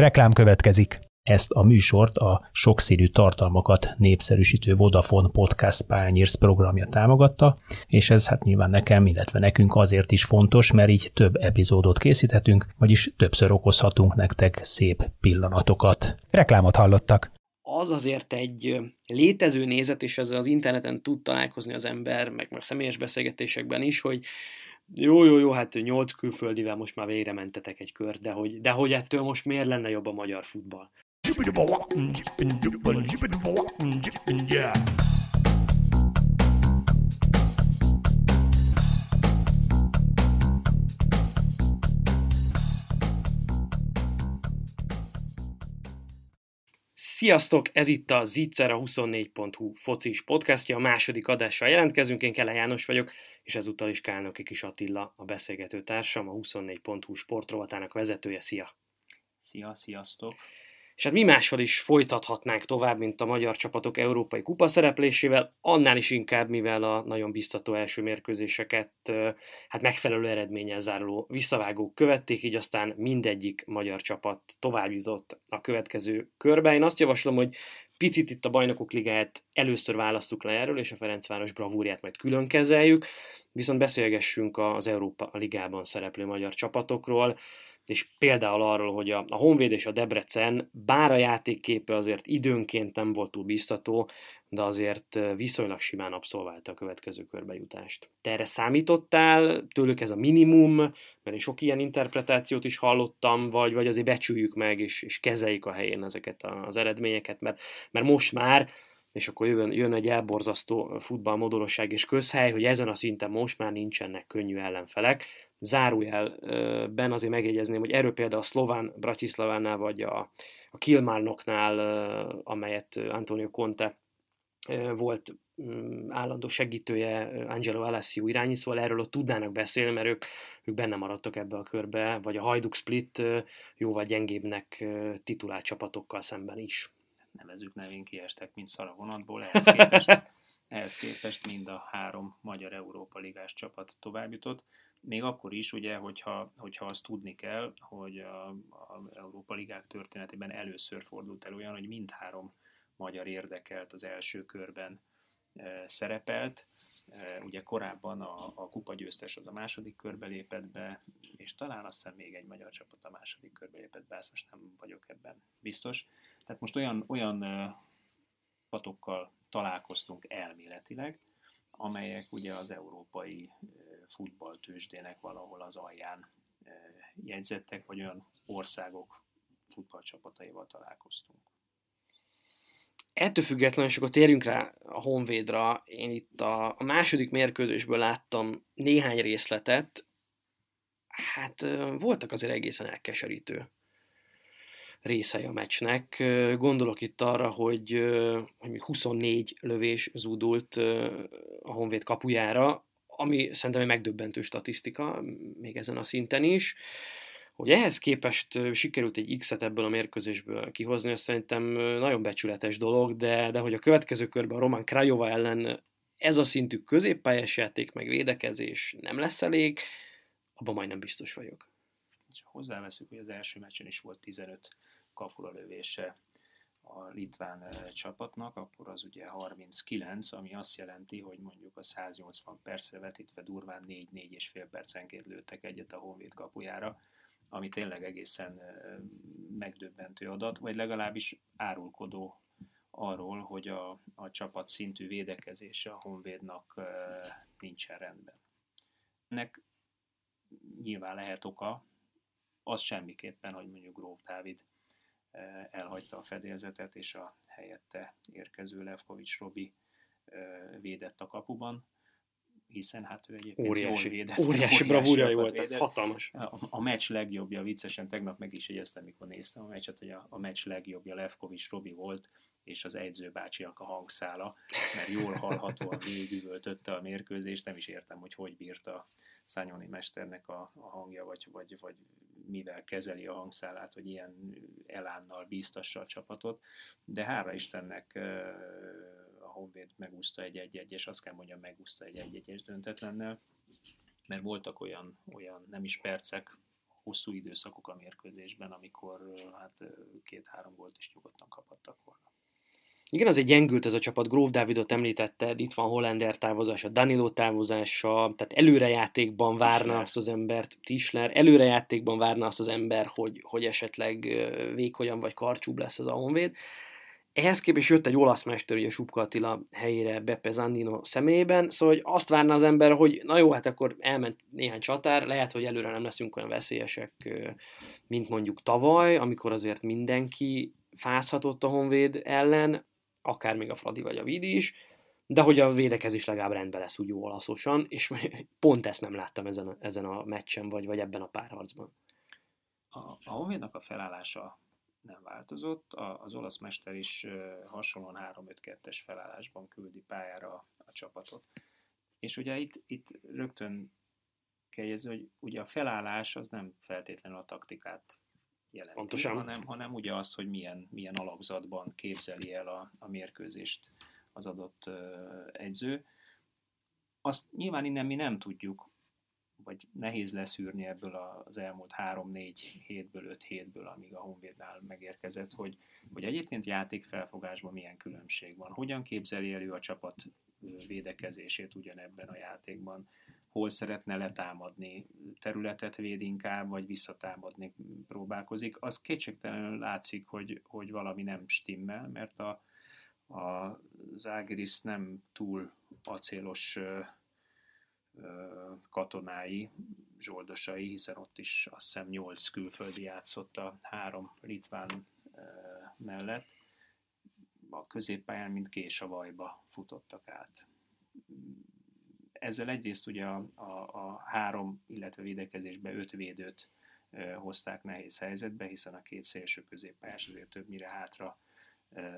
Reklám következik. Ezt a műsort a sokszínű tartalmakat népszerűsítő Vodafone Podcast Pányérsz programja támogatta, és ez hát nyilván nekem, illetve nekünk azért is fontos, mert így több epizódot készíthetünk, vagyis többször okozhatunk nektek szép pillanatokat. Reklámot hallottak az azért egy létező nézet, és ezzel az interneten tud találkozni az ember, meg meg személyes beszélgetésekben is, hogy jó, jó, jó, hát nyolc külföldivel most már végre mentetek egy kör, de hogy, de hogy ettől most miért lenne jobb a magyar futball? Sziasztok, ez itt a Zicser, a 24.hu focis podcastja, a második adással jelentkezünk, én Kele János vagyok, és ezúttal is Kálnoki Kis Attila, a beszélgető társam, a 24.hu sportrovatának vezetője. Szia! Szia, sziasztok! És hát mi mással is folytathatnánk tovább, mint a magyar csapatok európai kupa szereplésével, annál is inkább, mivel a nagyon biztató első mérkőzéseket hát megfelelő eredménnyel záruló visszavágók követték, így aztán mindegyik magyar csapat tovább jutott a következő körbe. Én azt javaslom, hogy picit itt a bajnokok ligáját először választuk le erről, és a Ferencváros bravúriát majd külön kezeljük, viszont beszélgessünk az Európa Ligában szereplő magyar csapatokról és például arról, hogy a, a Honvéd és a Debrecen, bár a játékképe azért időnként nem volt túl biztató, de azért viszonylag simán abszolválta a következő körbejutást. Te erre számítottál? Tőlük ez a minimum? Mert én sok ilyen interpretációt is hallottam, vagy, vagy azért becsüljük meg, és, és kezeljük a helyén ezeket az eredményeket, mert, mert most már és akkor jön, jön egy elborzasztó futballmodorosság és közhely, hogy ezen a szinten most már nincsenek könnyű ellenfelek. Zárójelben azért megjegyezném, hogy erről például a szlován Bratislavánál, vagy a, a Kilmárnoknál, amelyet Antonio Conte volt mm, állandó segítője Angelo Alessio irányít, szóval erről ott tudnának beszélni, mert ők, ők benne maradtak ebbe a körbe, vagy a Hajduk Split jóval gyengébbnek titulált csapatokkal szemben is nevezük nevén kiestek, mint szar a vonatból, ehhez képest, ehhez képest mind a három magyar Európa Ligás csapat tovább jutott. Még akkor is, ugye, hogyha, hogyha azt tudni kell, hogy a, Európa Ligák történetében először fordult el olyan, hogy mindhárom magyar érdekelt az első körben e, szerepelt. E, ugye korábban a, a kupa győztes az a második körbe lépett be, és talán azt hiszem még egy magyar csapat a második körbe lépett be, ezt most nem vagyok ebben biztos. Tehát most olyan, olyan patokkal találkoztunk elméletileg, amelyek ugye az európai futballtősdének valahol az alján jegyzettek, vagy olyan országok futballcsapataival találkoztunk. Ettől függetlenül, és akkor térjünk rá a Honvédra, én itt a, a második mérkőzésből láttam néhány részletet, hát voltak azért egészen elkeserítő részei a meccsnek. Gondolok itt arra, hogy, hogy 24 lövés zúdult a Honvéd kapujára, ami szerintem egy megdöbbentő statisztika, még ezen a szinten is. Hogy ehhez képest sikerült egy X-et ebből a mérkőzésből kihozni, az szerintem nagyon becsületes dolog, de, de hogy a következő körben a Roman Krajova ellen ez a szintű középpályás játék meg védekezés nem lesz elég, abban majdnem biztos vagyok. És hozzáveszünk, hogy az első meccsen is volt 15 kapura lövése a litván csapatnak, akkor az ugye 39, ami azt jelenti, hogy mondjuk a 180 percre vetítve durván 4-4 és fél percenként lőttek egyet a Honvéd kapujára, ami tényleg egészen megdöbbentő adat, vagy legalábbis árulkodó arról, hogy a, a csapat szintű védekezése a Honvédnak nincsen rendben. Ennek nyilván lehet oka, az semmiképpen, hogy mondjuk Gróf Dávid elhagyta a fedélzetet, és a helyette érkező Levkovics Robi védett a kapuban, hiszen hát ő egyébként óriási, jól védett. Óriási bravúrja volt, védett. hatalmas. A, a meccs legjobbja, viccesen tegnap meg is jegyeztem, mikor néztem a meccset, hogy a, a meccs legjobbja Levkovics Robi volt, és az edzőbácsiak a hangszála, mert jól hallhatóan végigüvöltötte a mérkőzést, nem is értem, hogy hogy bírta Szányoni mesternek a, a hangja, vagy, vagy, vagy mivel kezeli a hangszálát, hogy ilyen elánnal bíztassa a csapatot, de hála Istennek a Honvéd megúszta egy egy és azt kell mondjam, megúszta egy egy 1 döntetlennel, mert voltak olyan, olyan nem is percek, hosszú időszakok a mérkőzésben, amikor hát két-három gólt is nyugodtan kaphattak volna. Igen, azért gyengült ez a csapat, Gróf Dávidot említetted, itt van Hollander távozása, Danilo távozása, tehát előrejátékban várna Tischler. azt az embert, Tisler, előrejátékban várna azt az ember, hogy, hogy esetleg vékonyan vagy karcsúbb lesz az a Honvéd. Ehhez képest jött egy olasz mester, ugye Subka Attila helyére Beppe Zandino személyében, szóval hogy azt várna az ember, hogy na jó, hát akkor elment néhány csatár, lehet, hogy előre nem leszünk olyan veszélyesek, mint mondjuk tavaly, amikor azért mindenki fázhatott a Honvéd ellen, akár még a Fradi vagy a Vidi is, de hogy a védekezés legalább rendben lesz úgy jó olaszosan, és pont ezt nem láttam ezen a, ezen a meccsen, vagy, vagy ebben a párharcban. A, a Honvédnak a felállása nem változott, a, az olasz mester is hasonlóan 3-5-2-es felállásban küldi pályára a csapatot. És ugye itt, itt rögtön kell jegyezni, hogy ugye a felállás az nem feltétlenül a taktikát jelenti, Pontosan. Hanem, hanem ugye azt, hogy milyen, milyen alapzatban képzeli el a, a mérkőzést az adott egyző. Azt nyilván innen mi nem tudjuk, vagy nehéz leszűrni ebből az elmúlt 3-4 hétből, 5 hétből, amíg a Honvédnál megérkezett, hogy, hogy egyébként játékfelfogásban milyen különbség van. Hogyan képzeli elő a csapat védekezését ugyanebben a játékban hol szeretne letámadni, területet véd inkább, vagy visszatámadni próbálkozik, az kétségtelenül látszik, hogy, hogy valami nem stimmel, mert a, a Zágiris nem túl acélos ö, ö, katonái, zsoldosai, hiszen ott is azt hiszem nyolc külföldi játszott a három litván ö, mellett. A középpályán, mint kés a vajba futottak át ezzel egyrészt ugye a, a, a három, illetve védekezésbe öt védőt hozták nehéz helyzetbe, hiszen a két szélső középpályás azért többnyire hátra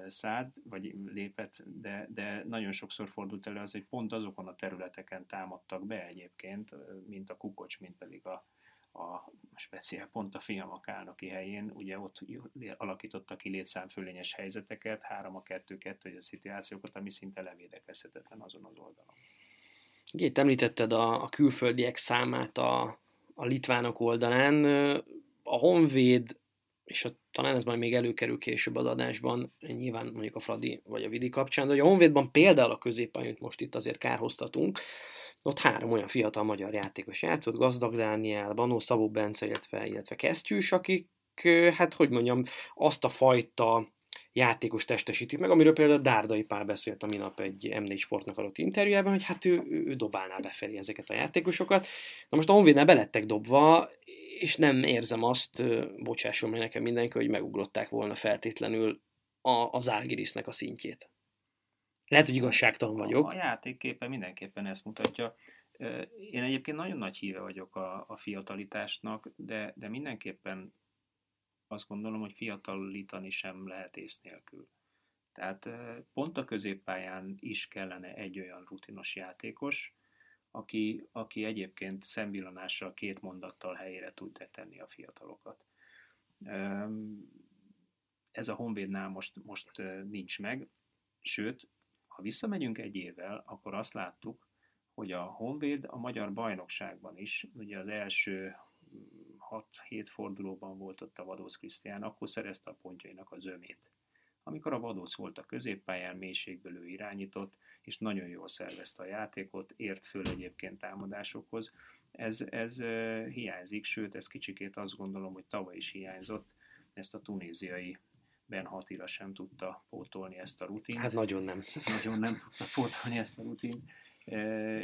szád, vagy lépett, de, de nagyon sokszor fordult elő az, hogy pont azokon a területeken támadtak be egyébként, mint a Kukocs, mint pedig a, a speciál pont a Fiamak állnoki helyén, ugye ott alakítottak ki létszámfölényes helyzeteket, 3 a 2 2 a szituációkat, ami szinte levédekezhetetlen azon az oldalon. Itt említetted a, a külföldiek számát a, a litvánok oldalán. A Honvéd, és a, talán ez majd még előkerül később az adásban, nyilván mondjuk a Fradi vagy a Vidi kapcsán, de hogy a Honvédban például a középpályát most itt azért kárhoztatunk, ott három olyan fiatal magyar játékos játszott, Gazdag Dániel, Banó Szabó Bence, illetve, illetve Kesztyűs, akik, hát hogy mondjam, azt a fajta játékos testesítik meg, amiről például Dárdai Pál beszélt a minap egy M4 sportnak adott interjújában, hogy hát ő, ő dobálná befelé ezeket a játékosokat. Na most a Honvédnál belettek dobva, és nem érzem azt, bocsásson meg nekem mindenki, hogy megugrották volna feltétlenül a, az Árgirisnek a szintjét. Lehet, hogy igazságtalan vagyok. A játékképe mindenképpen ezt mutatja. Én egyébként nagyon nagy híve vagyok a, a fiatalitásnak, de, de mindenképpen azt gondolom, hogy fiatalítani sem lehet ész nélkül. Tehát pont a középpályán is kellene egy olyan rutinos játékos, aki, aki egyébként szemvillanással két mondattal helyére tudja tenni a fiatalokat. Ez a Honvédnál most, most nincs meg, sőt, ha visszamegyünk egy évvel, akkor azt láttuk, hogy a Honvéd a magyar bajnokságban is, ugye az első 6-7 fordulóban volt ott a Vadósz Krisztián, akkor szerezte a pontjainak a zömét. Amikor a Vadóc volt a középpályán, mélységből ő irányított, és nagyon jól szervezte a játékot, ért föl egyébként támadásokhoz. Ez, ez hiányzik, sőt, ez kicsikét azt gondolom, hogy tavaly is hiányzott, ezt a tunéziai Ben Hatira sem tudta pótolni ezt a rutint. Hát nagyon nem. Nagyon nem tudta pótolni ezt a rutint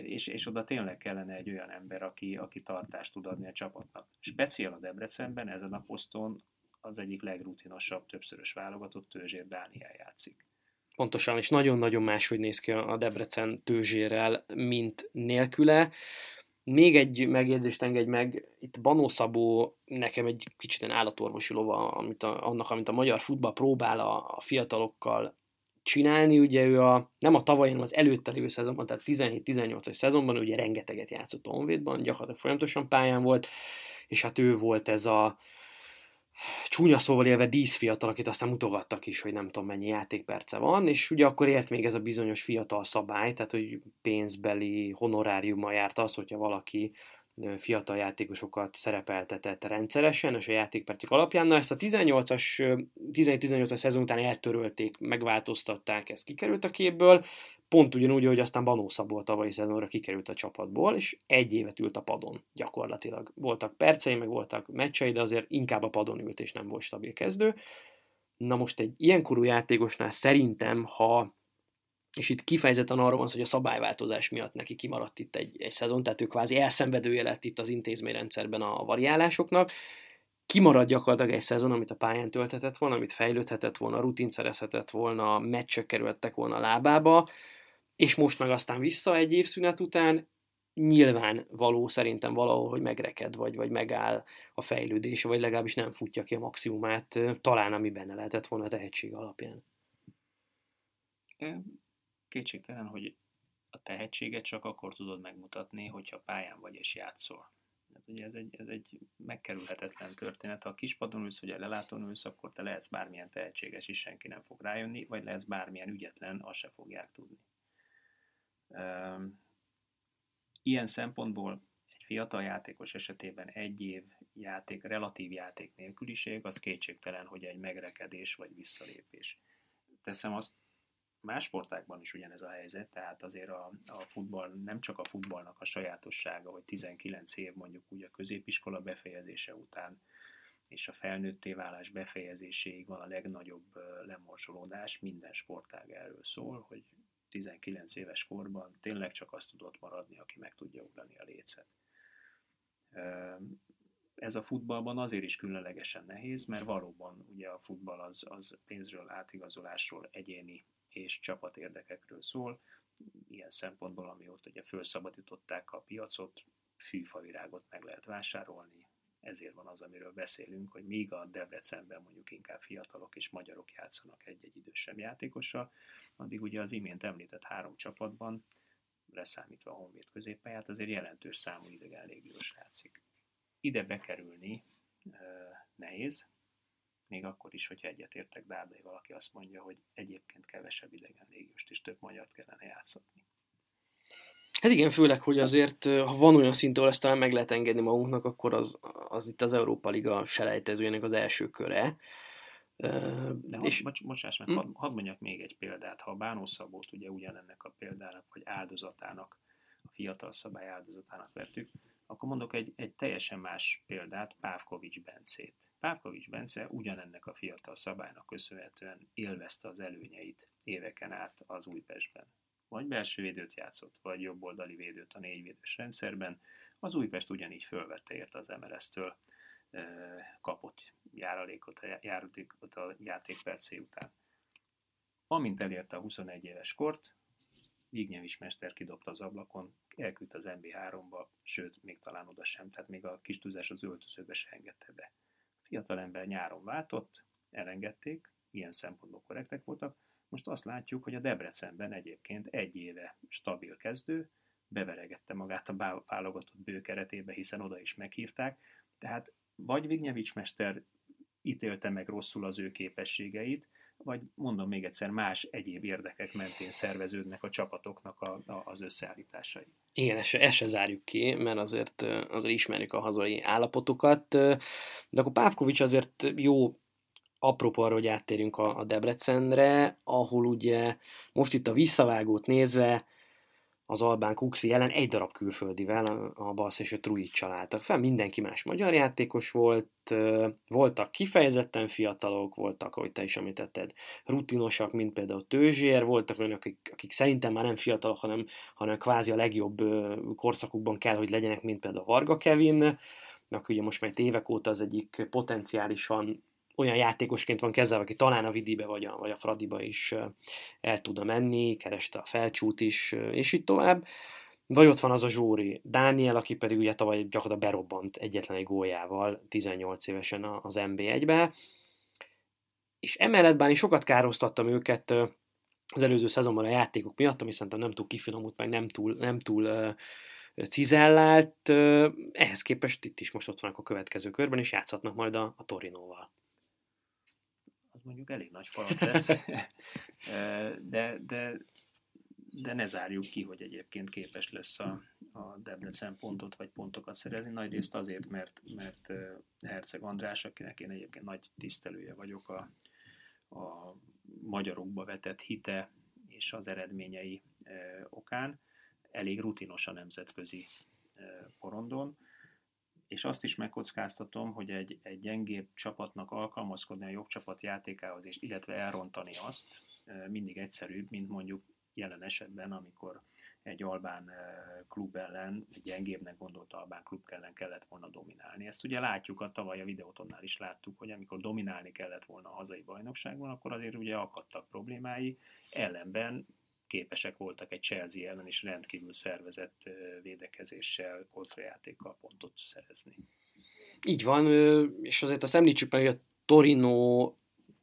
és, és oda tényleg kellene egy olyan ember, aki, aki tartást tud adni a csapatnak. Speciál a Debrecenben ezen a poszton az egyik legrutinosabb többszörös válogatott Tőzsér Dániel játszik. Pontosan, és nagyon-nagyon máshogy néz ki a Debrecen Tőzsérrel, mint nélküle. Még egy megjegyzést engedj meg, itt Banó Szabó nekem egy kicsit állatorvosi lova, amit a, annak, amit a magyar futball próbál a, a fiatalokkal csinálni, ugye ő a, nem a tavaly, hanem az előtte lévő szezonban, tehát 17-18-as szezonban ugye rengeteget játszott a Honvédban, gyakorlatilag folyamatosan pályán volt, és hát ő volt ez a csúnya szóval élve díszfiatal, akit aztán mutogattak is, hogy nem tudom mennyi játékperce van, és ugye akkor élt még ez a bizonyos fiatal szabály, tehát hogy pénzbeli honoráriuma járt az, hogyha valaki fiatal játékosokat szerepeltetett rendszeresen, és a játékpercek alapján. Na ezt a 18-as, 17-18-as szezon után eltörölték, megváltoztatták, ez kikerült a képből, pont ugyanúgy, hogy aztán Banó Szabó a tavalyi szezonra kikerült a csapatból, és egy évet ült a padon gyakorlatilag. Voltak percei, meg voltak meccsei, de azért inkább a padon ült, és nem volt stabil kezdő. Na most egy ilyen korú játékosnál szerintem, ha és itt kifejezetten arról van hogy a szabályváltozás miatt neki kimaradt itt egy, egy szezon, tehát ő kvázi elszenvedője lett itt az intézményrendszerben a variálásoknak, kimarad gyakorlatilag egy szezon, amit a pályán tölthetett volna, amit fejlődhetett volna, rutin szerezhetett volna, meccsek kerültek volna a lábába, és most meg aztán vissza egy évszünet után, nyilván való szerintem valahol, hogy megreked, vagy, vagy megáll a fejlődése, vagy legalábbis nem futja ki a maximumát, talán ami benne lehetett volna a tehetség alapján. Kétségtelen, hogy a tehetséget csak akkor tudod megmutatni, hogyha pályán vagy és játszol. Hát ugye ez egy, ez egy megkerülhetetlen történet. Ha a kispadon ülsz, vagy a lelátón ülsz, akkor te lehetsz bármilyen tehetséges is, senki nem fog rájönni, vagy lehetsz bármilyen ügyetlen, azt se fogják tudni. Ilyen szempontból egy fiatal játékos esetében egy év játék, relatív játék nélküliség, az kétségtelen, hogy egy megrekedés vagy visszalépés. Teszem azt más sportákban is ugyanez a helyzet, tehát azért a, a futball nem csak a futballnak a sajátossága, hogy 19 év mondjuk úgy a középiskola befejezése után és a felnőtté válás befejezéséig van a legnagyobb lemorzsolódás, minden sportág erről szól, hogy 19 éves korban tényleg csak azt tudott maradni, aki meg tudja ugrani a lécet. Ez a futballban azért is különlegesen nehéz, mert valóban ugye a futball az, az pénzről, átigazolásról, egyéni és csapatérdekekről szól. Ilyen szempontból, amióta ugye felszabadították a piacot, fűfavirágot meg lehet vásárolni, ezért van az, amiről beszélünk, hogy míg a Debrecenben mondjuk inkább fiatalok és magyarok játszanak egy-egy idősebb játékossal, addig ugye az imént említett három csapatban, leszámítva a Honvéd középpályát, azért jelentős számú idegen légiós játszik. Ide bekerülni nehéz, még akkor is, hogyha egyetértek Dárdai valaki azt mondja, hogy egyébként kevesebb idegen légióst és több magyart kellene játszatni. Hát igen, főleg, hogy azért, ha van olyan szint, ahol ezt talán meg lehet engedni magunknak, akkor az, az itt az Európa Liga selejtezőjének az első köre. De és... bocs, bocsáss meg, hadd had mondjak még egy példát. Ha a Bánó Szabót ugye ugyanennek a példának, vagy áldozatának, a fiatal szabály áldozatának vettük, akkor mondok egy, egy teljesen más példát, Pávkovics Bencét. Pávkovics Bence ugyanennek a fiatal szabálynak köszönhetően élvezte az előnyeit éveken át az Újpestben. Vagy belső védőt játszott, vagy jobboldali védőt a négyvédős rendszerben. Az Újpest ugyanígy fölvette érte az MLS-től kapott járalékot, a járulékot a játékpercé után. Amint elérte a 21 éves kort, Vignevis mester kidobta az ablakon, elküldte az MB3-ba, sőt, még talán oda sem, tehát még a kis tüzes az öltözőbe se engedte be. A fiatalember nyáron váltott, elengedték, ilyen szempontból korrektek voltak, most azt látjuk, hogy a Debrecenben egyébként egy éve stabil kezdő, beveregette magát a válogatott bőkeretébe, hiszen oda is meghívták, tehát vagy Vignevics mester ítélte meg rosszul az ő képességeit, vagy mondom még egyszer, más egyéb érdekek mentén szerveződnek a csapatoknak a, a, az összeállításai. Igen, ezt se, ezt se zárjuk ki, mert azért, azért ismerjük a hazai állapotokat, de akkor Pávkovics azért jó apropó arra, hogy áttérjünk a, a Debrecenre, ahol ugye most itt a visszavágót nézve az Albán Kuxi ellen egy darab külföldivel, a, Balsz és a Truic csaláltak fel, mindenki más magyar játékos volt, voltak kifejezetten fiatalok, voltak, ahogy te is említetted, rutinosak, mint például Tőzsér, voltak olyanok, akik, akik szerintem már nem fiatalok, hanem, hanem kvázi a legjobb korszakukban kell, hogy legyenek, mint például Varga Kevin, ugye most már évek óta az egyik potenciálisan olyan játékosként van kezelve, aki talán a Vidibe vagy a, vagy a Fradiba is el tudna menni, kereste a felcsút is, és így tovább. Vagy ott van az a Zsóri Dániel, aki pedig ugye tavaly gyakorlatilag berobbant egyetlen egy góljával 18 évesen az NB1-be. És emellett bár sokat károsztattam őket az előző szezonban a játékok miatt, ami szerintem nem túl kifinomult, meg nem túl, nem túl cizellált, ehhez képest itt is most ott vannak a következő körben, és játszhatnak majd a, a Torinóval mondjuk elég nagy falat lesz, de, de, de ne zárjuk ki, hogy egyébként képes lesz a, a Debrecen pontot vagy pontokat szerezni. Nagyrészt azért, mert, mert Herceg András, akinek én egyébként nagy tisztelője vagyok, a, a magyarokba vetett hite és az eredményei okán elég rutinos a nemzetközi porondon, és azt is megkockáztatom, hogy egy, egy gyengébb csapatnak alkalmazkodni a jobb csapat játékához, és illetve elrontani azt mindig egyszerűbb, mint mondjuk jelen esetben, amikor egy albán klub ellen, egy gyengébbnek gondolt albán klub ellen kellett volna dominálni. Ezt ugye látjuk, a tavaly a videótonnál is láttuk, hogy amikor dominálni kellett volna a hazai bajnokságban, akkor azért ugye akadtak problémái, ellenben képesek voltak egy Chelsea ellen is rendkívül szervezett védekezéssel, kontrajátékkal pontot szerezni. Így van, és azért azt említsük meg, hogy a Torino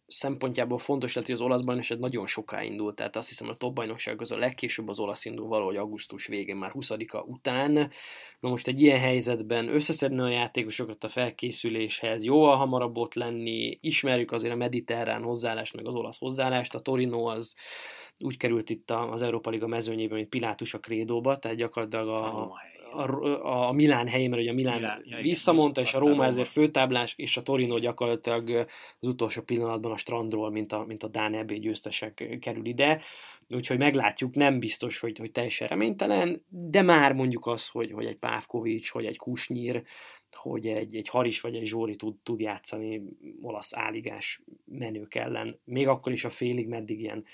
szempontjából fontos lett, hogy az olasz bajnokság nagyon soká indult, tehát azt hiszem a top bajnokság az a legkésőbb az olasz indul valahogy augusztus végén, már 20-a után. Na most egy ilyen helyzetben összeszedni a játékosokat a felkészüléshez, jóval hamarabb ott lenni, ismerjük azért a mediterrán hozzáállást, meg az olasz hozzáállást, a Torino az úgy került itt az Európa Liga mezőnyében, mint Pilátus a krédóba, tehát gyakorlatilag a, a, a, a Milán helyén, mert ugye a Milán, Milán ja, visszamondta, és a Róma ezért főtáblás, és a Torino gyakorlatilag az utolsó pillanatban a strandról, mint a, mint a Dán EB győztesek kerül ide. Úgyhogy meglátjuk, nem biztos, hogy, hogy teljesen reménytelen, de már mondjuk az, hogy, hogy egy Pávkovics, hogy egy Kusnyír, hogy egy, egy Haris vagy egy Zsóri tud, tud játszani olasz áligás menők ellen, még akkor is a félig, meddig ilyen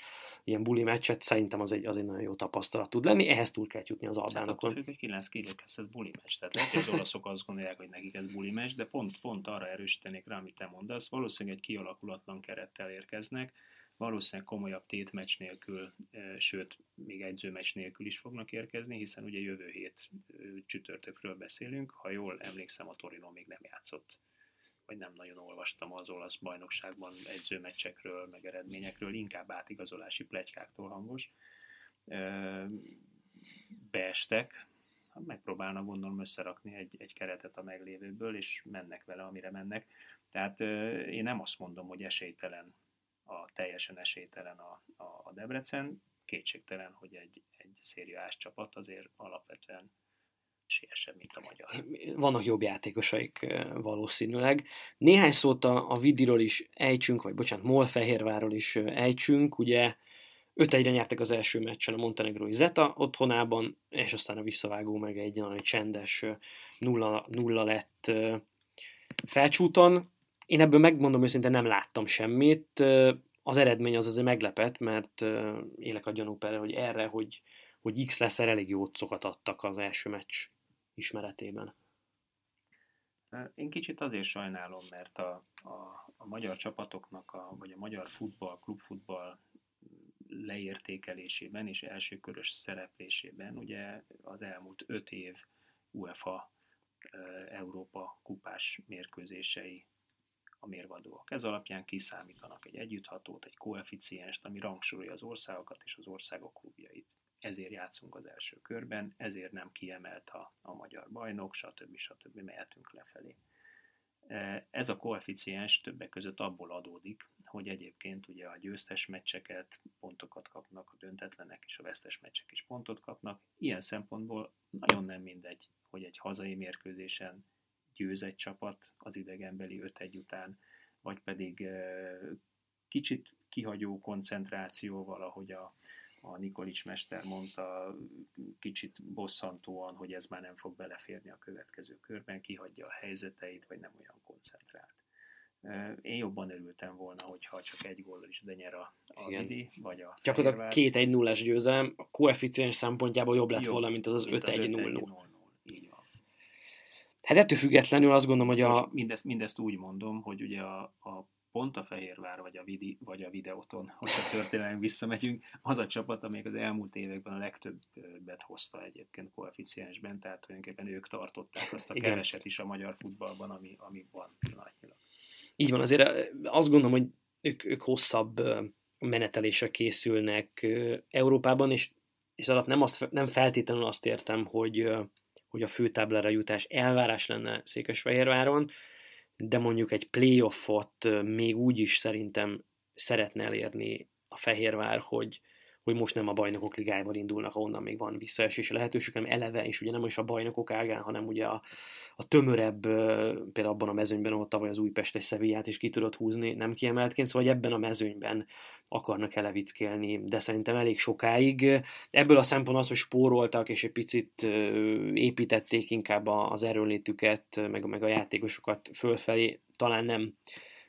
ilyen buli meccset, szerintem az egy, az egy nagyon jó tapasztalat tud lenni, ehhez túl kell jutni az albánokon. Hát függ, hogy 9 lesz ez buli meccs. Tehát lehet, hogy az olaszok azt gondolják, hogy nekik ez buli meccs, de pont, pont arra erősítenék rá, amit te mondasz. Valószínűleg egy kialakulatlan kerettel érkeznek, valószínűleg komolyabb tétmeccs nélkül, sőt, még edzőmeccs nélkül is fognak érkezni, hiszen ugye jövő hét csütörtökről beszélünk, ha jól emlékszem, a Torino még nem játszott vagy nem nagyon olvastam az olasz bajnokságban edzőmeccsekről, meg eredményekről, inkább átigazolási plegykáktól hangos. Beestek, megpróbálnak gondolom összerakni egy, egy keretet a meglévőből, és mennek vele, amire mennek. Tehát én nem azt mondom, hogy esélytelen, a teljesen esélytelen a, a, a Debrecen, kétségtelen, hogy egy, egy szériás csapat azért alapvetően esélyesebb, mint a magyar. Vannak jobb játékosaik valószínűleg. Néhány szót a, a Vidiről is ejtsünk, vagy bocsánat, Molfehérváról is ejtsünk. Ugye 5 1 nyertek az első meccsen a Montenegrói Zeta otthonában, és aztán a visszavágó meg egy nagyon csendes nulla, nulla lett felcsúton. Én ebből megmondom őszintén nem láttam semmit. Az eredmény az azért meglepett, mert élek a gyanúperre, hogy erre, hogy, hogy X lesz, elég jó szokat adtak az első meccs ismeretében. Én kicsit azért sajnálom, mert a, a, a magyar csapatoknak, a, vagy a magyar futball, klubfutball leértékelésében és elsőkörös szereplésében ugye az elmúlt öt év UEFA Európa kupás mérkőzései a mérvadóak. Ez alapján kiszámítanak egy együtthatót, egy koeficienst, ami rangsorolja az országokat és az országok klubjait ezért játszunk az első körben, ezért nem kiemelt a, a magyar bajnok, stb. stb. mehetünk lefelé. E, ez a koeficiens többek között abból adódik, hogy egyébként ugye a győztes meccseket pontokat kapnak, a döntetlenek és a vesztes meccsek is pontot kapnak. Ilyen szempontból nagyon nem mindegy, hogy egy hazai mérkőzésen győz egy csapat az idegenbeli 5-1 után, vagy pedig e, kicsit kihagyó koncentrációval, ahogy a, a Nikolics mester mondta kicsit bosszantóan, hogy ez már nem fog beleférni a következő körben, kihagyja a helyzeteit, vagy nem olyan koncentrált. Én jobban örültem volna, hogyha csak egy góllal is de nyer a, a Vidi, vagy a Gyakorlatilag két 1 0 győzelem, a koeficiens szempontjából jobb lett jobb, volna, mint az az 5-1-0-0. Így van. Hát ettől függetlenül azt gondolom, hogy a... Mindezt, mindezt úgy mondom, hogy ugye a, a pont a Fehérvár vagy a, Vidi, vagy a Videóton, hogyha történelem visszamegyünk, az a csapat, amelyik az elmúlt években a legtöbbet hozta egyébként koeficiensben, tehát tulajdonképpen ők tartották azt a Igen. keveset is a magyar futballban, ami, ami van pillanatnyilag. Így van, azért azt gondolom, hogy ők, ők hosszabb menetelésre készülnek Európában, és, és alatt nem, azt, nem feltétlenül azt értem, hogy, hogy a főtáblára jutás elvárás lenne Székesfehérváron, de mondjuk egy playoffot még úgy is szerintem szeretne elérni a Fehérvár, hogy, hogy most nem a bajnokok ligájában indulnak, ahonnan még van visszaesési lehetőség, hanem eleve, és ugye nem is a bajnokok ágán, hanem ugye a, a tömörebb, például abban a mezőnyben, ahol tavaly az Újpest egy Szevillát is ki tudott húzni, nem kiemeltként, szóval ebben a mezőnyben akarnak elevickélni, de szerintem elég sokáig. Ebből a szempontból az, hogy spóroltak, és egy picit építették inkább az erőnlétüket, meg, meg a játékosokat fölfelé, talán nem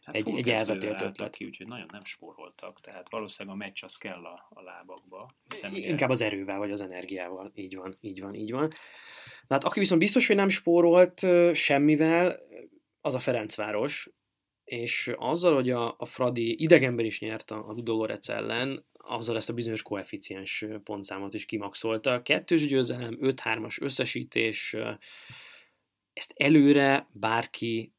hát egy, egy elvetélt ötlet. Ki, úgyhogy nagyon nem spóroltak, tehát valószínűleg a meccs az kell a, a lábakba. Hiszen Inkább az erővel, vagy az energiával, így van, így van, így van. Na hát aki viszont biztos, hogy nem spórolt semmivel, az a Ferencváros, és azzal, hogy a, a Fradi idegenben is nyert a, a Ludogorec ellen, azzal ezt a bizonyos koeficiens pontszámot is kimaxolta. Kettős győzelem, 5-3-as összesítés, ezt előre bárki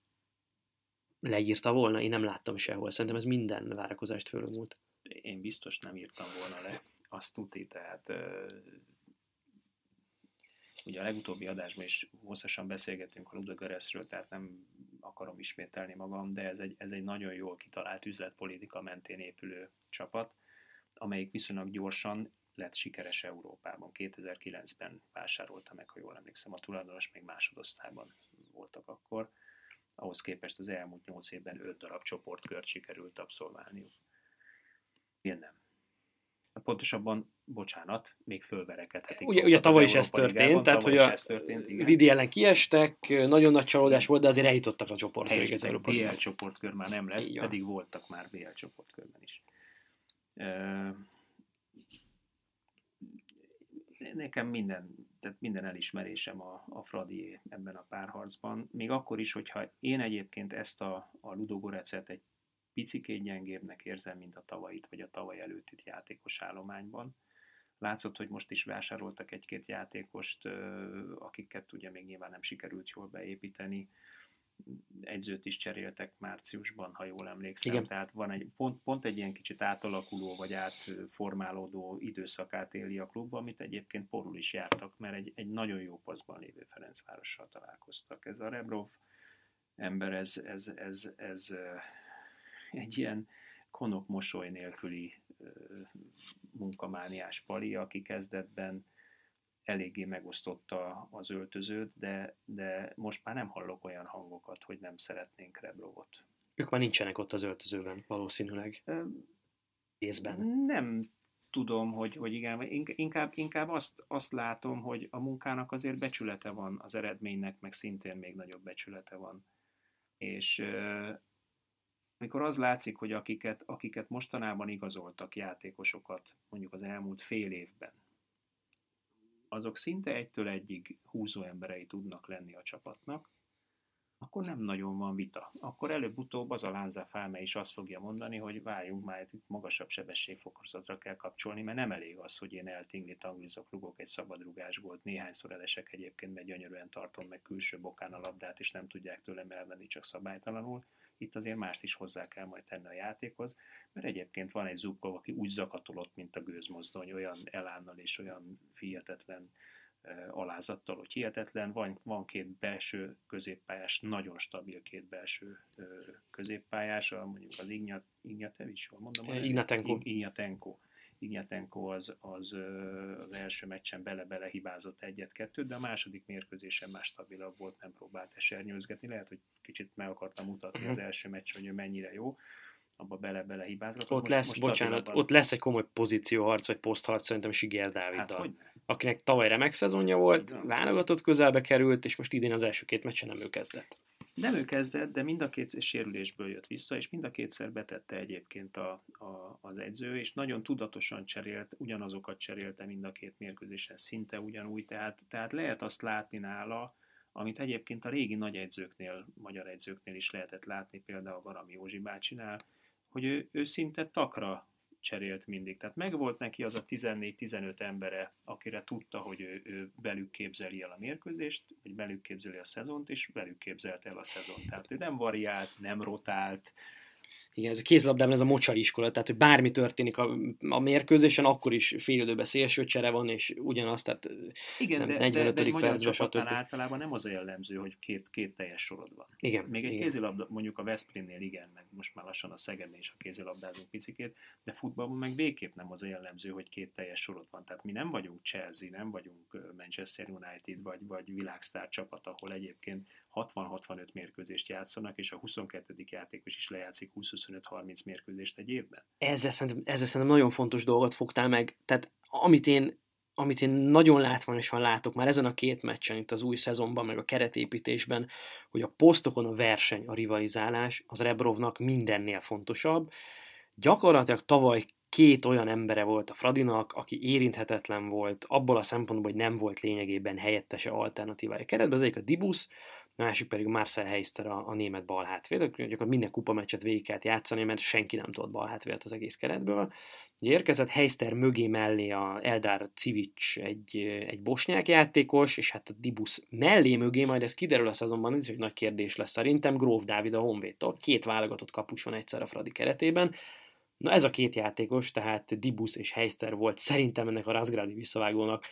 leírta volna, én nem láttam sehol. Szerintem ez minden várakozást fölömúlt. Én biztos nem írtam volna le, azt tudni, tehát ugye a legutóbbi adásban is hosszasan beszélgettünk a Ludogoreszről, tehát nem akarom ismételni magam, de ez egy, ez egy nagyon jól kitalált üzletpolitika mentén épülő csapat, amelyik viszonylag gyorsan lett sikeres Európában. 2009-ben vásárolta meg, ha jól emlékszem, a tulajdonos még másodosztályban voltak akkor. Ahhoz képest az elmúlt 8 évben 5 darab csoportkört sikerült abszolválniuk. Én nem. Pontosabban, bocsánat, még fölverekedhetik. Ugye, ugye tavaly is ez történt, tehát hogy a történt, Vidi ellen kiestek, nagyon nagy csalódás volt, de azért eljutottak a csoportkörbe. Az Európai BL csoportkör már nem lesz, Igen. pedig voltak már BL csoportkörben is. Nekem minden, tehát minden elismerésem a, a Fradi ebben a párharcban, még akkor is, hogyha én egyébként ezt a, a Ludogorecet egy picikét gyengébbnek érzem, mint a tavait, vagy a tavaly előtti játékos állományban. Látszott, hogy most is vásároltak egy-két játékost, akiket ugye még nyilván nem sikerült jól beépíteni. Egyzőt is cseréltek márciusban, ha jól emlékszem. Igen. Tehát van egy, pont, pont egy ilyen kicsit átalakuló, vagy átformálódó időszakát éli a klubban, amit egyébként porul is jártak, mert egy, egy nagyon jó paszban lévő Ferencvárossal találkoztak. Ez a Rebrov ember, ez, ez, ez, ez, ez egy ilyen konok mosoly nélküli munkamániás pali, aki kezdetben eléggé megosztotta az öltözőt, de, de most már nem hallok olyan hangokat, hogy nem szeretnénk Rebrovot. Ők már nincsenek ott az öltözőben, valószínűleg. Részben. Nem tudom, hogy, hogy igen, inkább, inkább azt, azt látom, hogy a munkának azért becsülete van, az eredménynek meg szintén még nagyobb becsülete van. És amikor az látszik, hogy akiket, akiket mostanában igazoltak játékosokat, mondjuk az elmúlt fél évben, azok szinte egytől egyig húzó emberei tudnak lenni a csapatnak, akkor nem nagyon van vita. Akkor előbb-utóbb az a Lánza Fálme is azt fogja mondani, hogy várjunk már, itt magasabb sebességfokozatra kell kapcsolni, mert nem elég az, hogy én eltingli tanglizok, rugok egy szabadrugás volt, néhányszor elesek egyébként, mert gyönyörűen tartom meg külső bokán a labdát, és nem tudják tőlem elvenni csak szabálytalanul itt azért mást is hozzá kell majd tenni a játékhoz, mert egyébként van egy Zubkov, aki úgy zakatolott, mint a gőzmozdony, olyan elánnal és olyan hihetetlen alázattal, hogy hihetetlen. Van, van két belső középpályás, nagyon stabil két belső középpályás, mondjuk az Ignat, Ignatevics, jól mondom? Ignatenko. Ignatenko Ignyatenko az, az, az első meccsen bele-bele hibázott egyet-kettőt, de a második mérkőzésen más stabilabb volt, nem próbált esernyőzgetni. Lehet, hogy kicsit meg akartam mutatni az első meccs, hogy ő mennyire jó abba bele-bele hibázgat. Ott most, lesz, most bocsánat, ott lesz egy komoly pozícióharc, vagy posztharc szerintem Sigér Dáviddal. Hát, akinek tavaly remek szezonja volt, válogatott közelbe került, és most idén az első két meccsen nem ő kezdett. Nem ő kezdett, de mind a két sérülésből jött vissza, és mind a kétszer betette egyébként a, a, az edző, és nagyon tudatosan cserélt, ugyanazokat cserélte mind a két mérkőzésen, szinte ugyanúgy, tehát, tehát lehet azt látni nála, amit egyébként a régi nagy edzőknél, magyar edzőknél is lehetett látni, például Garami Józsi bácsinál, hogy ő, ő szinte takra cserélt mindig. Tehát megvolt neki az a 14-15 embere, akire tudta, hogy ő, ő belük képzeli el a mérkőzést, vagy belük képzeli a szezont, és belük képzelte el a szezont. Tehát ő nem variált, nem rotált, Igen, ez a kézlabdában ez a mocsai iskola, tehát hogy bármi történik a, a mérkőzésen, akkor is fél időben csere van, és ugyanazt, tehát igen, nem, de, 45. de, de percben, stb. általában nem az a jellemző, hogy két, két teljes sorod van. Igen, Még egy igen. kézilabda, mondjuk a Veszprémnél igen, meg most már lassan a Szegednél is a kézilabdázunk picikét, de futballban meg végképp nem az a jellemző, hogy két teljes sorod van. Tehát mi nem vagyunk Chelsea, nem vagyunk Manchester United, vagy, vagy világsztár csapat, ahol egyébként 60-65 mérkőzést játszanak, és a 22. játékos is lejátszik 20-25-30 mérkőzést egy évben. Ezzel szerintem, ezzel szerintem nagyon fontos dolgot fogtál meg. Tehát amit én, amit én nagyon látványosan látok már ezen a két meccsen, itt az új szezonban, meg a keretépítésben, hogy a posztokon a verseny, a rivalizálás az Rebrovnak mindennél fontosabb. Gyakorlatilag tavaly két olyan embere volt a Fradinak, aki érinthetetlen volt, abból a szempontból, hogy nem volt lényegében helyettese alternatívája keretben. Az egyik a Dibus, a másik pedig Marcel Heister a, a német balhátvéd, gyakorlatilag minden kupameccset végig kellett játszani, mert senki nem tudott balhátvédet az egész keretből. Ugye érkezett Heister mögé mellé a Eldar Civic egy, egy bosnyák játékos, és hát a Dibus mellé mögé, majd ez kiderül a szezonban, ez egy nagy kérdés lesz szerintem, Gróf Dávid a Honvédtól. Két válogatott kapus van egyszer a Fradi keretében, Na ez a két játékos, tehát Dibus és Heister volt szerintem ennek a Razgradi visszavágónak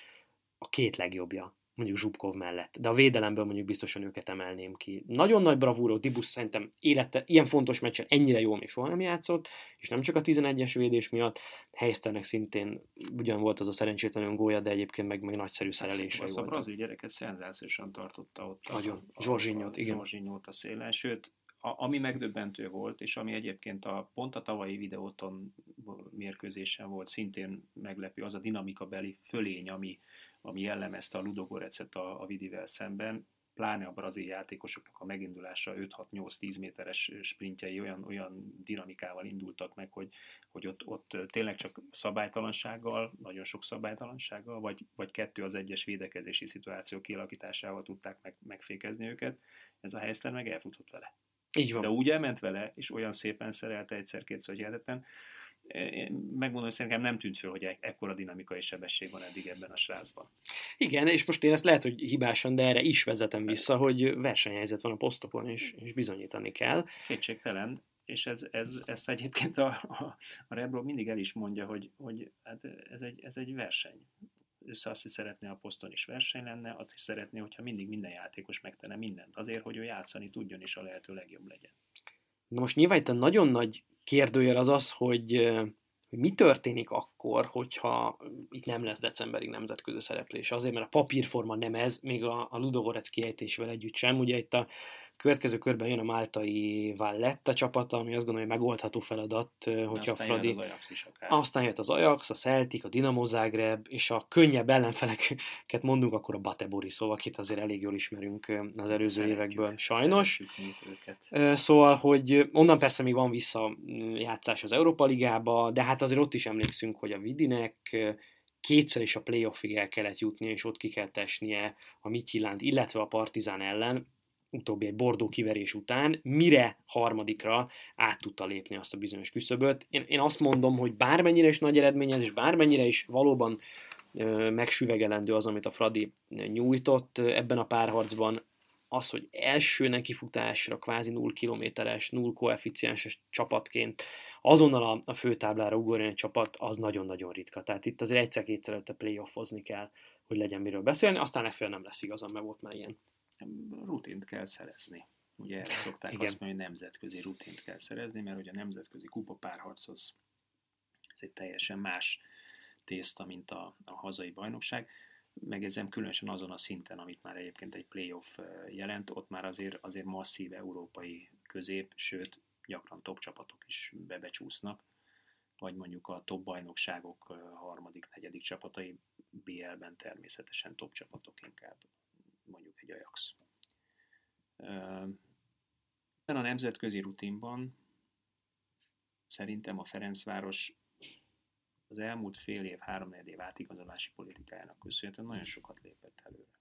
a két legjobbja mondjuk Zsubkov mellett. De a védelemből mondjuk biztosan őket emelném ki. Nagyon nagy bravúró, Dibus szerintem élete, ilyen fontos meccsen ennyire jól még soha nem játszott, és nem csak a 11-es védés miatt, Heisternek szintén ugyan volt az a szerencsétlen öngója, de egyébként meg, meg nagyszerű hát szerelése volt. A brazil gyereket szenzációsan tartotta ott. Nagyon, Zsorzsinyót, igen. Zsorzsinyót a szélen, sőt, a, ami megdöbbentő volt, és ami egyébként a pont a tavalyi videóton mérkőzésen volt szintén meglepő, az a dinamika beli fölény, ami, ami jellemezte a Ludogorecet a, a Vidivel szemben, pláne a brazil játékosoknak a megindulása 5-6-8-10 méteres sprintjei olyan, olyan dinamikával indultak meg, hogy, hogy ott, ott tényleg csak szabálytalansággal, nagyon sok szabálytalansággal, vagy, vagy kettő az egyes védekezési szituáció kialakításával tudták meg, megfékezni őket. Ez a helyzet meg elfutott vele. Így van. De úgy elment vele, és olyan szépen szerelte egyszer-kétszer, hogy megmondom, hogy szerintem nem tűnt föl, hogy e- ekkora dinamikai sebesség van eddig ebben a srácban. Igen, és most én ezt lehet, hogy hibásan, de erre is vezetem vissza, hogy versenyhelyzet van a posztokon, és, és bizonyítani kell. Kétségtelen, és ez, ez, ezt egyébként a, a, a Rebro mindig el is mondja, hogy, hogy hát ez, egy, ez egy verseny. Össze azt is szeretné, a poszton is verseny lenne, azt is szeretné, hogyha mindig minden játékos megtenne mindent, azért, hogy ő játszani tudjon, és a lehető legjobb legyen. Na most nyilván itt a nagyon nagy kérdőjel az az, hogy, hogy mi történik akkor, hogyha itt nem lesz decemberig nemzetközi szereplés. Azért, mert a papírforma nem ez, még a, a Ludogorec kiejtésével együtt sem. Ugye itt a Következő körben jön a máltai Valletta csapata, ami azt gondolom, hogy megoldható feladat, hogyha aztán Fradi... Jön az Ajax is akár. Aztán jött az Ajax, a Celtic, a Dinamo Zagreb, és a könnyebb ellenfeleket mondunk, akkor a Bate Borisov, akit azért elég jól ismerünk az előző szeretjük, évekből, sajnos. Őket. Szóval, hogy onnan persze még van visszajátszás az Európa Ligába, de hát azért ott is emlékszünk, hogy a Vidinek kétszer is a playoffig el kellett jutnia, és ott ki kellett esnie a Mityilánt, illetve a Partizán ellen, utóbbi egy bordó kiverés után, mire harmadikra át tudta lépni azt a bizonyos küszöböt. Én, én azt mondom, hogy bármennyire is nagy eredmény ez, és bármennyire is valóban ö, megsüvegelendő az, amit a Fradi nyújtott ebben a párharcban, az, hogy első nekifutásra kvázi 0 kilométeres, 0 koeficienses csapatként azonnal a, a főtáblára ugorni egy csapat, az nagyon-nagyon ritka. Tehát itt azért egyszer-kétszer a playoffozni kell, hogy legyen miről beszélni, aztán legfeljebb nem lesz igazam, mert volt már ilyen rutint kell szerezni. Ugye erre szokták Igen. azt mondani, hogy nemzetközi rutint kell szerezni, mert ugye a nemzetközi kupa párharchoz ez egy teljesen más tészta, mint a, a hazai bajnokság. Megjegyzem különösen azon a szinten, amit már egyébként egy playoff jelent, ott már azért, azért masszív európai közép, sőt, gyakran top csapatok is bebecsúsznak, vagy mondjuk a top bajnokságok harmadik, negyedik csapatai BL-ben természetesen top csapatok inkább mondjuk egy Ajax. Ebben a nemzetközi rutinban szerintem a Ferencváros az elmúlt fél év, három év átigazolási politikájának köszönhetően nagyon sokat lépett előre.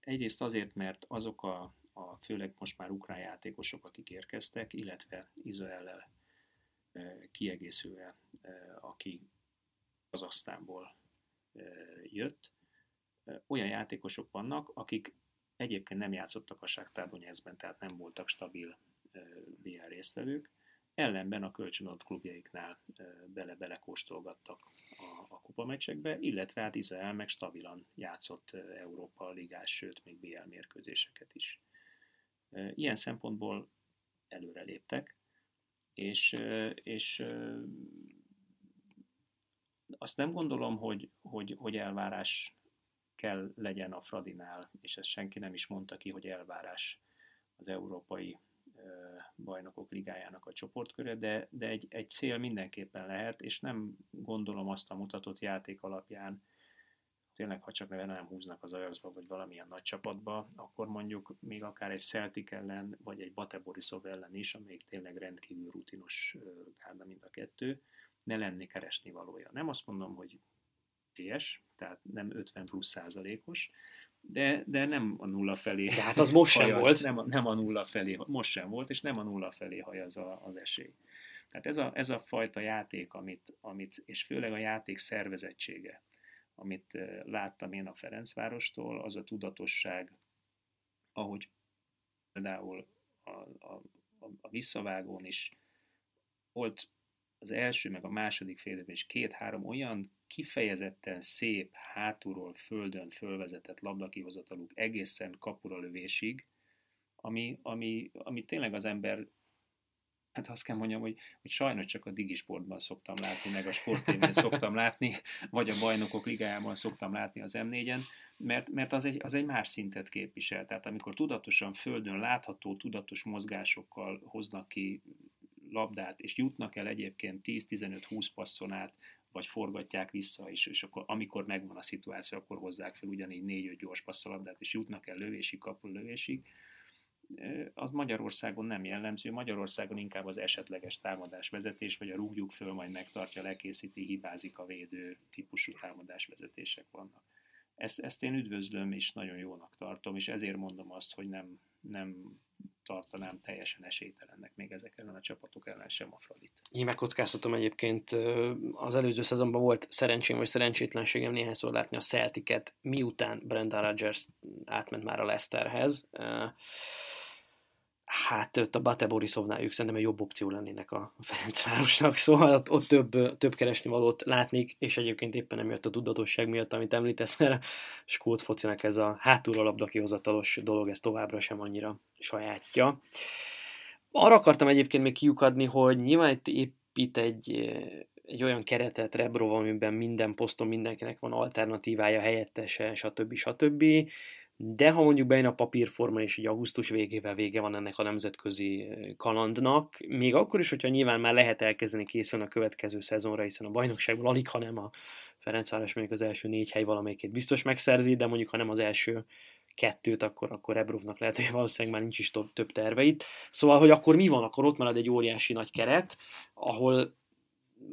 Egyrészt azért, mert azok a, a főleg most már ukrán játékosok, akik érkeztek, illetve Izraellel kiegészülve, aki az aztánból e, jött, olyan játékosok vannak, akik egyébként nem játszottak a Donetskben, tehát nem voltak stabil BL résztvevők, ellenben a kölcsönadott klubjaiknál bele-bele kóstolgattak a, a kupamecsekbe, illetve hát Izrael meg stabilan játszott Európa ligás, sőt még BL mérkőzéseket is. Ilyen szempontból előre léptek, és, és azt nem gondolom, hogy, hogy, hogy elvárás kell legyen a Fradinál, és ezt senki nem is mondta ki, hogy elvárás az európai bajnokok ligájának a csoportköre, de, de egy, egy cél mindenképpen lehet, és nem gondolom azt a mutatott játék alapján, tényleg, ha csak nem húznak az Ajaxba, vagy valamilyen nagy csapatba, akkor mondjuk még akár egy Celtic ellen, vagy egy Bate Borisov ellen is, amelyik tényleg rendkívül rutinos gárda mind a kettő, ne lenni keresni valója. Nem azt mondom, hogy PS, tehát nem 50 plusz százalékos, de, de nem a nulla felé. De hát az most sem hajaz, volt. Nem a, nem a nulla felé, most sem volt, és nem a nulla felé hajaz a, az esély. Tehát ez a, ez a fajta játék, amit, amit, és főleg a játék szervezettsége, amit láttam én a Ferencvárostól, az a tudatosság, ahogy például a, a, a visszavágón is volt az első meg a második fél is két-három olyan kifejezetten szép, hátulról földön fölvezetett labdakihozataluk egészen kapura lövésig, ami, ami, ami tényleg az ember hát azt kell mondjam, hogy, hogy sajnos csak a digisportban szoktam látni, meg a sportévben szoktam látni, vagy a bajnokok ligájában szoktam látni az M4-en, mert, mert az, egy, az egy más szintet képvisel. Tehát amikor tudatosan földön látható, tudatos mozgásokkal hoznak ki labdát, és jutnak el egyébként 10-15-20 passzon át, vagy forgatják vissza, és, és akkor amikor megvan a szituáció, akkor hozzák fel ugyanígy 4-5 gyors passzalabdát, és jutnak el lövésig, kapul lövésig, az Magyarországon nem jellemző. Magyarországon inkább az esetleges támadásvezetés, vagy a rúgjuk föl, majd megtartja, lekészíti, hibázik a védő típusú támadásvezetések vannak. Ezt, ezt én üdvözlöm, és nagyon jónak tartom, és ezért mondom azt, hogy nem, nem tartanám teljesen esélytelennek még ezek a csapatok ellen sem a Fradit. Én megkockáztatom egyébként, az előző szezonban volt szerencsém vagy szerencsétlenségem néhányszor látni a Celticet, miután Brendan Rodgers átment már a Leicesterhez hát ott a Bate Borisovnál ők szerintem egy jobb opció lennének a Ferencvárosnak, szóval ott, ott több, több keresni valót látnék, és egyébként éppen emiatt a tudatosság miatt, amit említesz, mert a skót focinak ez a hátulra labda kihozatalos dolog, ez továbbra sem annyira sajátja. Arra akartam egyébként még kiukadni, hogy nyilván itt épít egy, egy olyan keretet Rebrov, amiben minden poszton mindenkinek van alternatívája, helyettese, stb. stb. De ha mondjuk bejön a papírforma, és ugye augusztus végével vége van ennek a nemzetközi kalandnak, még akkor is, hogyha nyilván már lehet elkezdeni készülni a következő szezonra, hiszen a bajnokságból alig, ha nem a Ferencváros mondjuk az első négy hely valamelyikét biztos megszerzi, de mondjuk ha nem az első kettőt, akkor, akkor Ebrovnak lehet, hogy valószínűleg már nincs is több, több terveit. Szóval, hogy akkor mi van? Akkor ott marad egy óriási nagy keret, ahol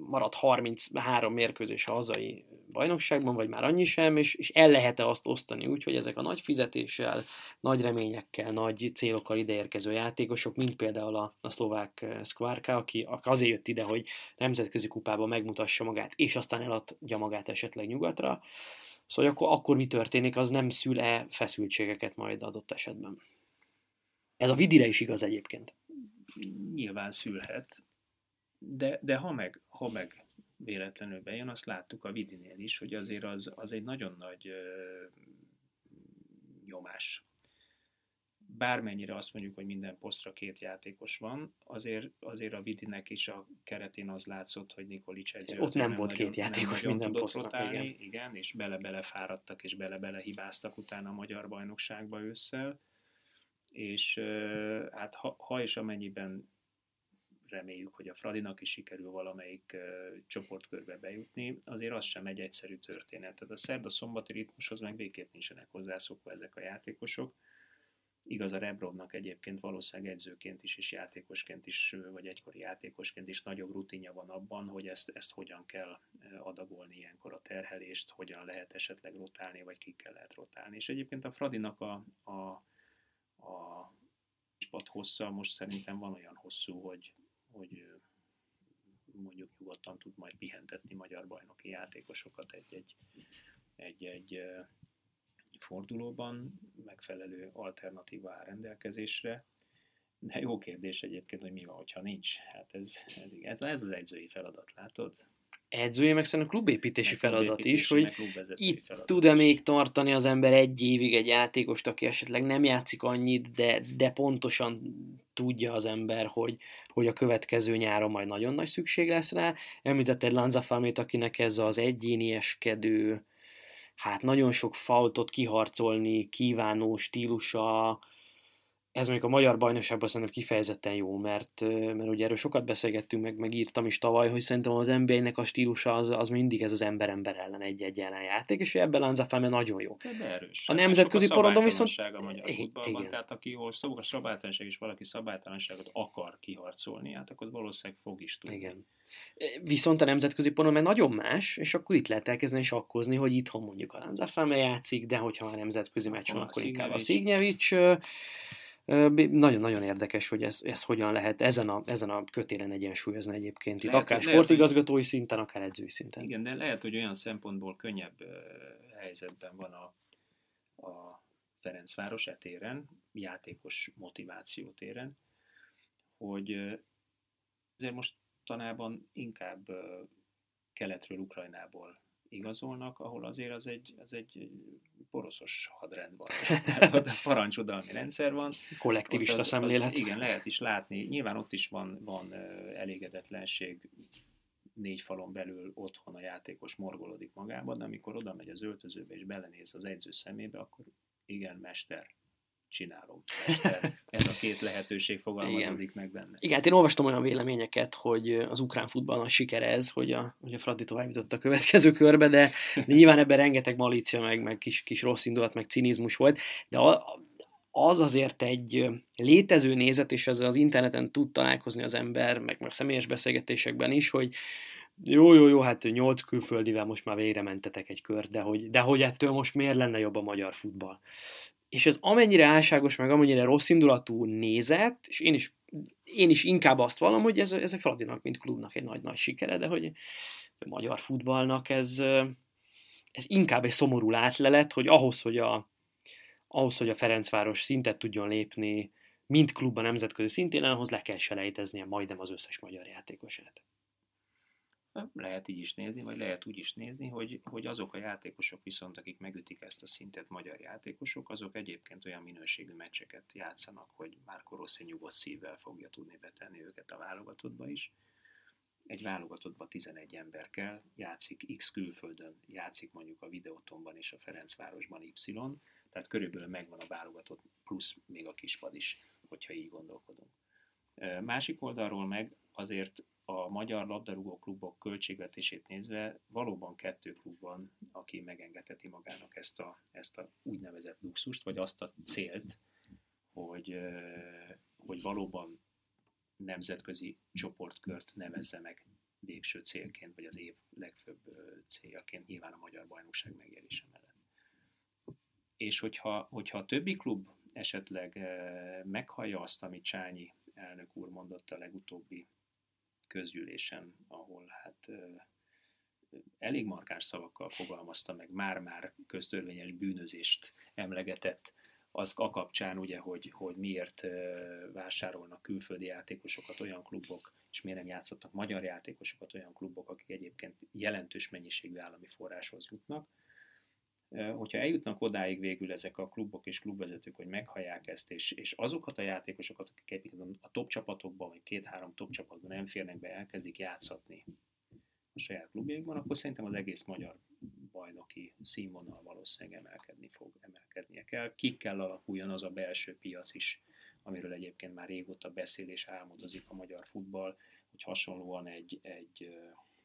marad 33 mérkőzés a hazai bajnokságban, vagy már annyi sem, és, és el lehet-e azt osztani úgy, hogy ezek a nagy fizetéssel, nagy reményekkel, nagy célokkal ideérkező játékosok, mint például a, a szlovák eh, Skvárka, aki azért jött ide, hogy nemzetközi kupában megmutassa magát, és aztán eladja magát esetleg nyugatra, Szóval akkor, akkor mi történik, az nem szül-e feszültségeket majd adott esetben. Ez a vidire is igaz egyébként. Nyilván szülhet, de, de ha, meg, ha meg véletlenül bejön, azt láttuk a Vidinél is, hogy azért az, az egy nagyon nagy ö, nyomás. Bármennyire azt mondjuk, hogy minden posztra két játékos van, azért, azért a Vidinek is a keretén az látszott, hogy Nikolic edző Ott nem, nem volt nagyon, két játékos nem minden posztra. Rotálni, igen. igen, és bele-bele fáradtak, és bele-bele hibáztak utána a magyar bajnokságba ősszel. És hát ha, ha és amennyiben reméljük, hogy a Fradinak is sikerül valamelyik uh, csoportkörbe bejutni, azért az sem egy egyszerű történet. Tehát a szerda-szombati ritmushoz meg végképp nincsenek hozzászokva ezek a játékosok. Igaz, a Rebrovnak egyébként valószínűleg edzőként is, és játékosként is, vagy egykori játékosként is nagyobb rutinja van abban, hogy ezt, ezt hogyan kell adagolni ilyenkor a terhelést, hogyan lehet esetleg rotálni, vagy kikkel lehet rotálni. És egyébként a Fradinak a, a, a csapat hossza most szerintem van olyan hosszú, hogy, hogy mondjuk nyugodtan tud majd pihentetni magyar bajnoki játékosokat egy-egy, egy-egy fordulóban, megfelelő alternatíva áll rendelkezésre. De jó kérdés egyébként, hogy mi van, hogyha nincs. Hát ez, ez, ez, ez az egyzői feladat, látod? edzője, meg szerintem klubépítési Meg feladat klubépítési, is, hogy itt feladat tud-e még tartani az ember egy évig egy játékost, aki esetleg nem játszik annyit, de, de pontosan tudja az ember, hogy, hogy a következő nyáron majd nagyon nagy szükség lesz rá. Említett egy Lanzafamét, akinek ez az egyénieskedő, hát nagyon sok faultot kiharcolni, kívánó stílusa, ez mondjuk a magyar bajnokságban szerintem kifejezetten jó, mert, mert ugye erről sokat beszélgettünk, meg, meg írtam is tavaly, hogy szerintem az NBA-nek a stílusa az, az mindig ez az ember-ember ellen egy-egy ellen játék, és ebben Lanzafame nagyon jó. De erős. A nemzetközi porondon viszont- a magyar futballban, igen. tehát aki hol szó a szabálytalanság, és valaki szabálytalanságot akar kiharcolni, hát akkor valószínűleg fog is tudni. Igen. Viszont a nemzetközi poron meg nagyon más, és akkor itt lehet elkezdeni sakkozni, hogy itthon mondjuk a Lanzafame játszik, de hogyha a nemzetközi meccs van, Akkor a akkor inkább a Szignyevics. Nagyon-nagyon érdekes, hogy ez, ez hogyan lehet ezen a, ezen a kötélen egyensúlyozni egyébként. Itt Lehet, akár hogy- lehet, sportigazgatói szinten, akár edzői szinten. Igen, de lehet, hogy olyan szempontból könnyebb helyzetben van a, a Ferencváros etéren, játékos motiváció téren, hogy azért most tanában inkább keletről, Ukrajnából igazolnak, ahol azért az egy, az egy poroszos hadrend van. Tehát ott parancsodalmi rendszer van, Kollektivista az- szemlélet. Az, igen, lehet is látni. Nyilván ott is van, van elégedetlenség négy falon belül otthon a játékos morgolodik magában, de amikor oda megy az öltözőbe és belenéz az edző szemébe, akkor igen, mester, csinálom. Ez a két lehetőség fogalmazódik meg benne. Igen, hát én olvastam olyan véleményeket, hogy az ukrán futball nagy sikere ez, hogy a, hogy a Fradi tovább jutott a következő körbe, de, de nyilván ebben rengeteg malícia, meg, meg kis, kis rossz indulat, meg cinizmus volt, de a, az azért egy létező nézet, és ezzel az interneten tud találkozni az ember, meg, meg személyes beszélgetésekben is, hogy jó, jó, jó, hát nyolc külföldivel most már végre mentetek egy kört, de hogy, de hogy ettől most miért lenne jobb a magyar futball? És ez amennyire álságos, meg amennyire rossz indulatú nézet, és én is, én is inkább azt vallom, hogy ez, ez a Fradinak, mint klubnak egy nagy-nagy sikere, de hogy a magyar futballnak ez, ez inkább egy szomorú látlelet, hogy ahhoz, hogy a, ahhoz, hogy a Ferencváros szintet tudjon lépni, mint klub a nemzetközi szintén, ahhoz le kell selejteznie majdnem az összes magyar játékosát. Lehet így is nézni, vagy lehet úgy is nézni, hogy, hogy azok a játékosok viszont, akik megütik ezt a szintet, magyar játékosok, azok egyébként olyan minőségű meccseket játszanak, hogy már Rossi nyugodt szívvel fogja tudni betenni őket a válogatottba is. Egy válogatottba 11 ember kell, játszik X külföldön, játszik mondjuk a Videotonban és a Ferencvárosban Y, tehát körülbelül megvan a válogatott, plusz még a kispad is, hogyha így gondolkodunk. Másik oldalról meg azért a magyar labdarúgó klubok költségvetését nézve valóban kettő klub van, aki megengedheti magának ezt a, ezt a úgynevezett luxust, vagy azt a célt, hogy, hogy valóban nemzetközi csoportkört nevezze meg végső célként, vagy az év legfőbb céljaként, nyilván a magyar bajnokság megjelenése mellett. És hogyha, hogyha a többi klub esetleg meghallja azt, amit Csányi elnök úr mondott a legutóbbi közgyűlésen, ahol hát elég markáns szavakkal fogalmazta meg, már-már köztörvényes bűnözést emlegetett, az a kapcsán ugye, hogy, hogy miért vásárolnak külföldi játékosokat olyan klubok, és miért nem játszottak magyar játékosokat olyan klubok, akik egyébként jelentős mennyiségű állami forráshoz jutnak. Hogyha eljutnak odáig végül ezek a klubok és klubvezetők, hogy meghallják ezt, és, és azokat a játékosokat, akik egyébként a top csapatokban, vagy két-három top csapatban nem férnek be, elkezdik játszatni a saját klubjaikban, akkor szerintem az egész magyar bajnoki színvonal valószínűleg emelkedni fog, emelkednie kell. Ki kell alakuljon az a belső piac is, amiről egyébként már régóta beszél és álmodozik a magyar futball, hogy hasonlóan egy, egy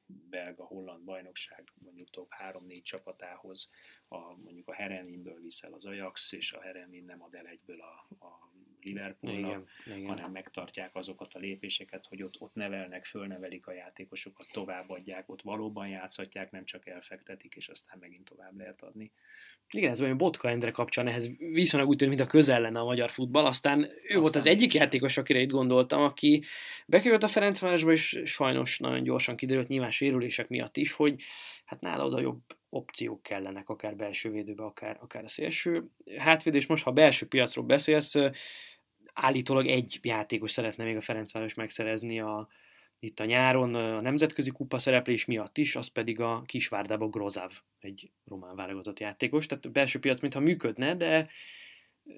belga-holland bajnokság mondjuk top 3-4 csapatához, a, mondjuk a Herenvinből viszel az Ajax, és a Herenvin nem ad el egyből a, a Liverpoolnak, hanem megtartják azokat a lépéseket, hogy ott, ott nevelnek, fölnevelik a játékosokat, továbbadják, ott valóban játszhatják, nem csak elfektetik, és aztán megint tovább lehet adni. Igen, ez olyan Botka Endre kapcsán ehhez viszonylag úgy tűnik, mint a közel lenne a magyar futball. Aztán ő aztán volt az egyik játékos, akire itt gondoltam, aki bekerült a Ferencvárosba, és sajnos nagyon gyorsan kiderült, nyilván sérülések miatt is, hogy hát nála oda jobb opciók kellenek, akár belső védőbe, akár, akár a szélső hátvédő, és most ha belső piacról beszélsz, állítólag egy játékos szeretne még a Ferencváros megszerezni a, itt a nyáron a nemzetközi kupa szereplés miatt is, az pedig a Kisvárdába Grozav, egy román válogatott játékos. Tehát a belső piac mintha működne, de,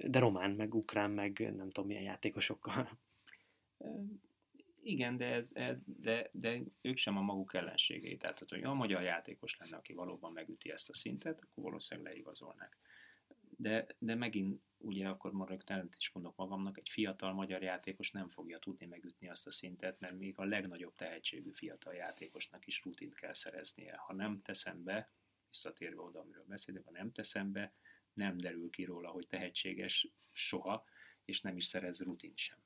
de román, meg ukrán, meg nem tudom milyen játékosokkal. Igen, de, de, de ők sem a maguk ellenségei. Tehát, hogy a magyar játékos lenne, aki valóban megüti ezt a szintet, akkor valószínűleg leigazolnák. De, de megint ugye akkor ma rögtön is mondok magamnak, egy fiatal magyar játékos nem fogja tudni megütni azt a szintet, mert még a legnagyobb tehetségű fiatal játékosnak is rutint kell szereznie. Ha nem teszem be, visszatérve oda, amiről beszélünk, ha nem teszem be, nem derül ki róla, hogy tehetséges soha, és nem is szerez rutint sem.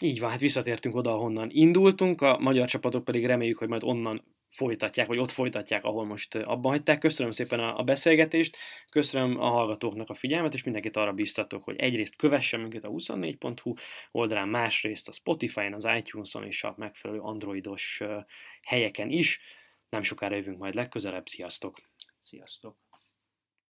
Így van, hát visszatértünk oda, ahonnan indultunk, a magyar csapatok pedig reméljük, hogy majd onnan folytatják, vagy ott folytatják, ahol most abban hagyták. Köszönöm szépen a, beszélgetést, köszönöm a hallgatóknak a figyelmet, és mindenkit arra biztatok, hogy egyrészt kövessen minket a 24.hu oldalán, másrészt a Spotify-on, az iTunes-on és a megfelelő androidos helyeken is. Nem sokára jövünk majd legközelebb, sziasztok! Sziasztok!